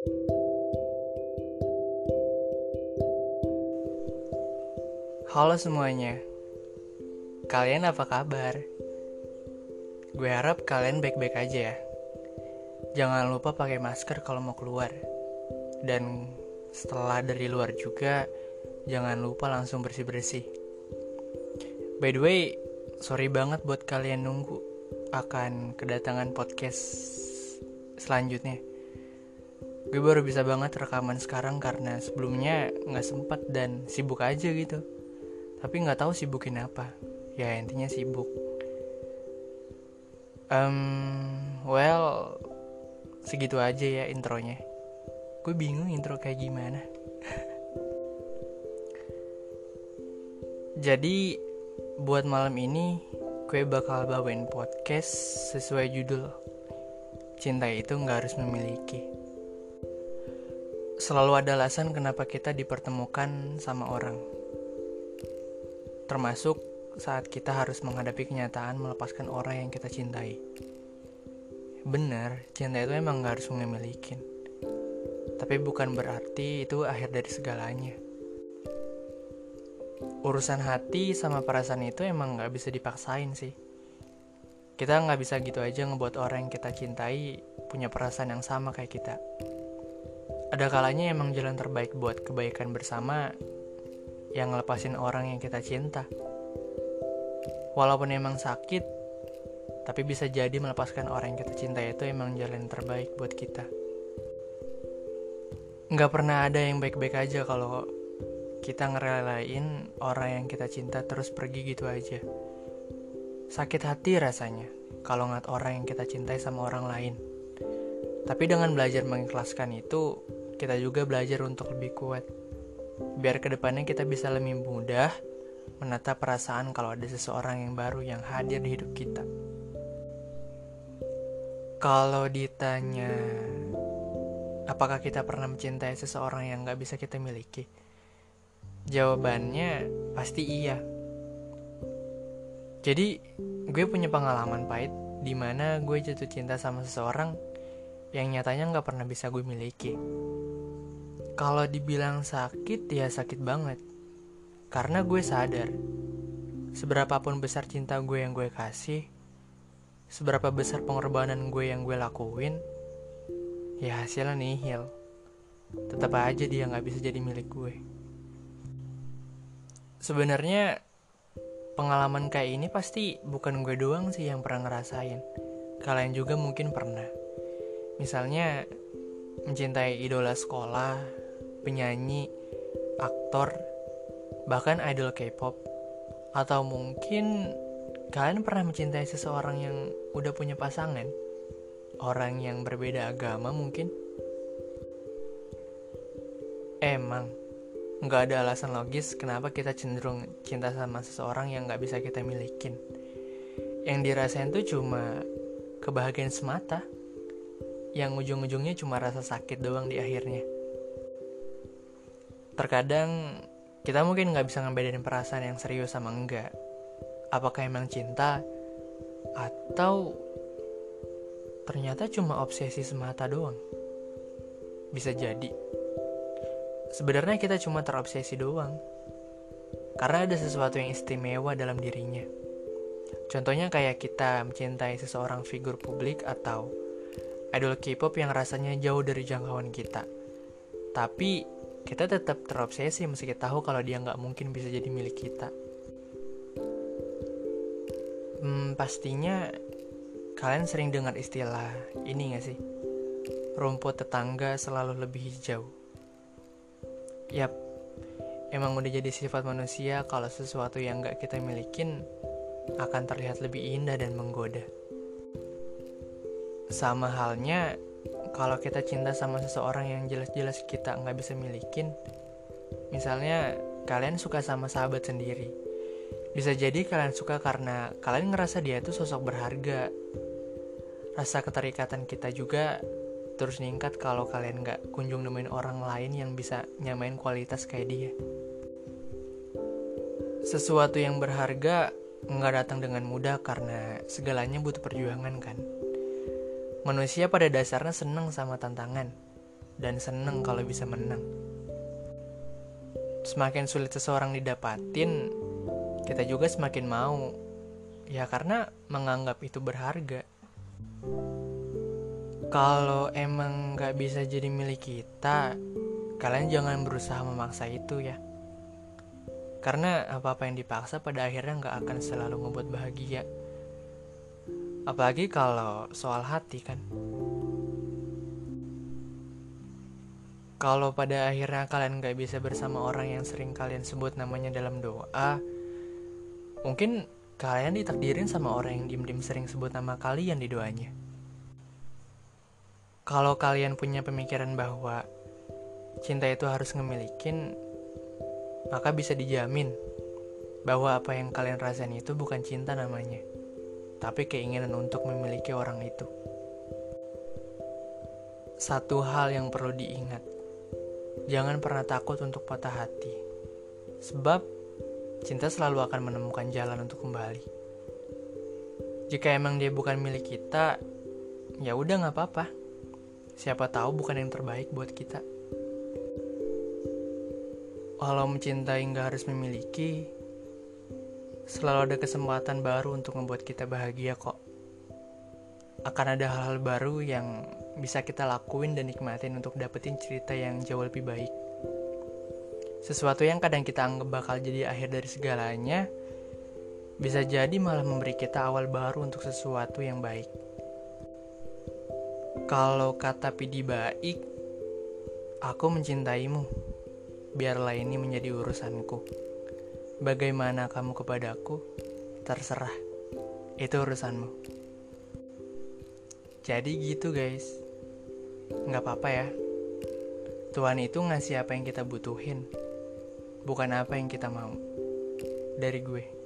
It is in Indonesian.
Halo semuanya, kalian apa kabar? Gue harap kalian baik-baik aja ya. Jangan lupa pakai masker kalau mau keluar. Dan setelah dari luar juga, jangan lupa langsung bersih-bersih. By the way, sorry banget buat kalian nunggu akan kedatangan podcast selanjutnya. Gue baru bisa banget rekaman sekarang karena sebelumnya nggak sempet dan sibuk aja gitu. Tapi nggak tahu sibukin apa. Ya intinya sibuk. Um, well segitu aja ya intronya. Gue bingung intro kayak gimana. Jadi buat malam ini gue bakal bawain podcast sesuai judul. Cinta itu nggak harus memiliki selalu ada alasan kenapa kita dipertemukan sama orang termasuk saat kita harus menghadapi kenyataan melepaskan orang yang kita cintai. Benar, cinta itu emang gak harus memiliki. Tapi bukan berarti itu akhir dari segalanya. Urusan hati sama perasaan itu emang gak bisa dipaksain sih. Kita gak bisa gitu aja ngebuat orang yang kita cintai punya perasaan yang sama kayak kita. Ada kalanya emang jalan terbaik buat kebaikan bersama yang ngelepasin orang yang kita cinta. Walaupun emang sakit, tapi bisa jadi melepaskan orang yang kita cinta itu emang jalan terbaik buat kita. Nggak pernah ada yang baik-baik aja kalau kita ngerelain orang yang kita cinta terus pergi gitu aja. Sakit hati rasanya kalau ngeliat orang yang kita cintai sama orang lain. Tapi dengan belajar mengikhlaskan itu, kita juga belajar untuk lebih kuat biar ke depannya kita bisa lebih mudah menata perasaan kalau ada seseorang yang baru yang hadir di hidup kita. Kalau ditanya, apakah kita pernah mencintai seseorang yang gak bisa kita miliki? Jawabannya pasti iya. Jadi, gue punya pengalaman pahit di mana gue jatuh cinta sama seseorang yang nyatanya gak pernah bisa gue miliki. Kalau dibilang sakit ya sakit banget. Karena gue sadar, seberapapun besar cinta gue yang gue kasih, seberapa besar pengorbanan gue yang gue lakuin, ya hasilnya nihil. Tetap aja dia nggak bisa jadi milik gue. Sebenarnya pengalaman kayak ini pasti bukan gue doang sih yang pernah ngerasain. Kalian juga mungkin pernah. Misalnya mencintai idola sekolah penyanyi, aktor, bahkan idol K-pop. Atau mungkin kalian pernah mencintai seseorang yang udah punya pasangan? Orang yang berbeda agama mungkin? Emang, nggak ada alasan logis kenapa kita cenderung cinta sama seseorang yang nggak bisa kita milikin. Yang dirasain tuh cuma kebahagiaan semata, yang ujung-ujungnya cuma rasa sakit doang di akhirnya terkadang kita mungkin nggak bisa ngebedain perasaan yang serius sama enggak. Apakah emang cinta atau ternyata cuma obsesi semata doang? Bisa jadi. Sebenarnya kita cuma terobsesi doang. Karena ada sesuatu yang istimewa dalam dirinya. Contohnya kayak kita mencintai seseorang figur publik atau idol K-pop yang rasanya jauh dari jangkauan kita. Tapi kita tetap terobsesi meski tahu kalau dia nggak mungkin bisa jadi milik kita. Hmm, pastinya kalian sering dengar istilah ini nggak sih? Rumput tetangga selalu lebih hijau. Yap, emang udah jadi sifat manusia kalau sesuatu yang nggak kita milikin akan terlihat lebih indah dan menggoda. Sama halnya kalau kita cinta sama seseorang yang jelas-jelas kita nggak bisa milikin, misalnya kalian suka sama sahabat sendiri, bisa jadi kalian suka karena kalian ngerasa dia itu sosok berharga. Rasa keterikatan kita juga terus meningkat kalau kalian nggak kunjung nemuin orang lain yang bisa nyamain kualitas kayak dia. Sesuatu yang berharga nggak datang dengan mudah karena segalanya butuh perjuangan kan. Manusia pada dasarnya senang sama tantangan. dan seneng kalau bisa menang. Semakin sulit seseorang didapatin, kita juga semakin mau. Ya karena menganggap itu berharga. Kalau emang gak bisa jadi milik kita, kalian jangan berusaha memaksa itu ya. Karena apa-apa yang dipaksa pada akhirnya gak akan selalu ngebuat bahagia. Apalagi kalau soal hati kan. Kalau pada akhirnya kalian gak bisa bersama orang yang sering kalian sebut namanya dalam doa, mungkin kalian ditakdirin sama orang yang dim-dim sering sebut nama kalian di doanya. Kalau kalian punya pemikiran bahwa cinta itu harus ngemilikin, maka bisa dijamin bahwa apa yang kalian rasain itu bukan cinta namanya, tapi keinginan untuk memiliki orang itu. Satu hal yang perlu diingat, jangan pernah takut untuk patah hati, sebab cinta selalu akan menemukan jalan untuk kembali. Jika emang dia bukan milik kita, ya udah nggak apa-apa Siapa tahu bukan yang terbaik buat kita. Walau mencintai nggak harus memiliki, selalu ada kesempatan baru untuk membuat kita bahagia kok. Akan ada hal-hal baru yang bisa kita lakuin dan nikmatin untuk dapetin cerita yang jauh lebih baik. Sesuatu yang kadang kita anggap bakal jadi akhir dari segalanya, bisa jadi malah memberi kita awal baru untuk sesuatu yang baik. Kalau kata Pidi baik, aku mencintaimu. Biarlah ini menjadi urusanku. Bagaimana kamu kepadaku, terserah. Itu urusanmu. Jadi gitu guys. Nggak apa-apa ya. Tuhan itu ngasih apa yang kita butuhin. Bukan apa yang kita mau. Dari gue.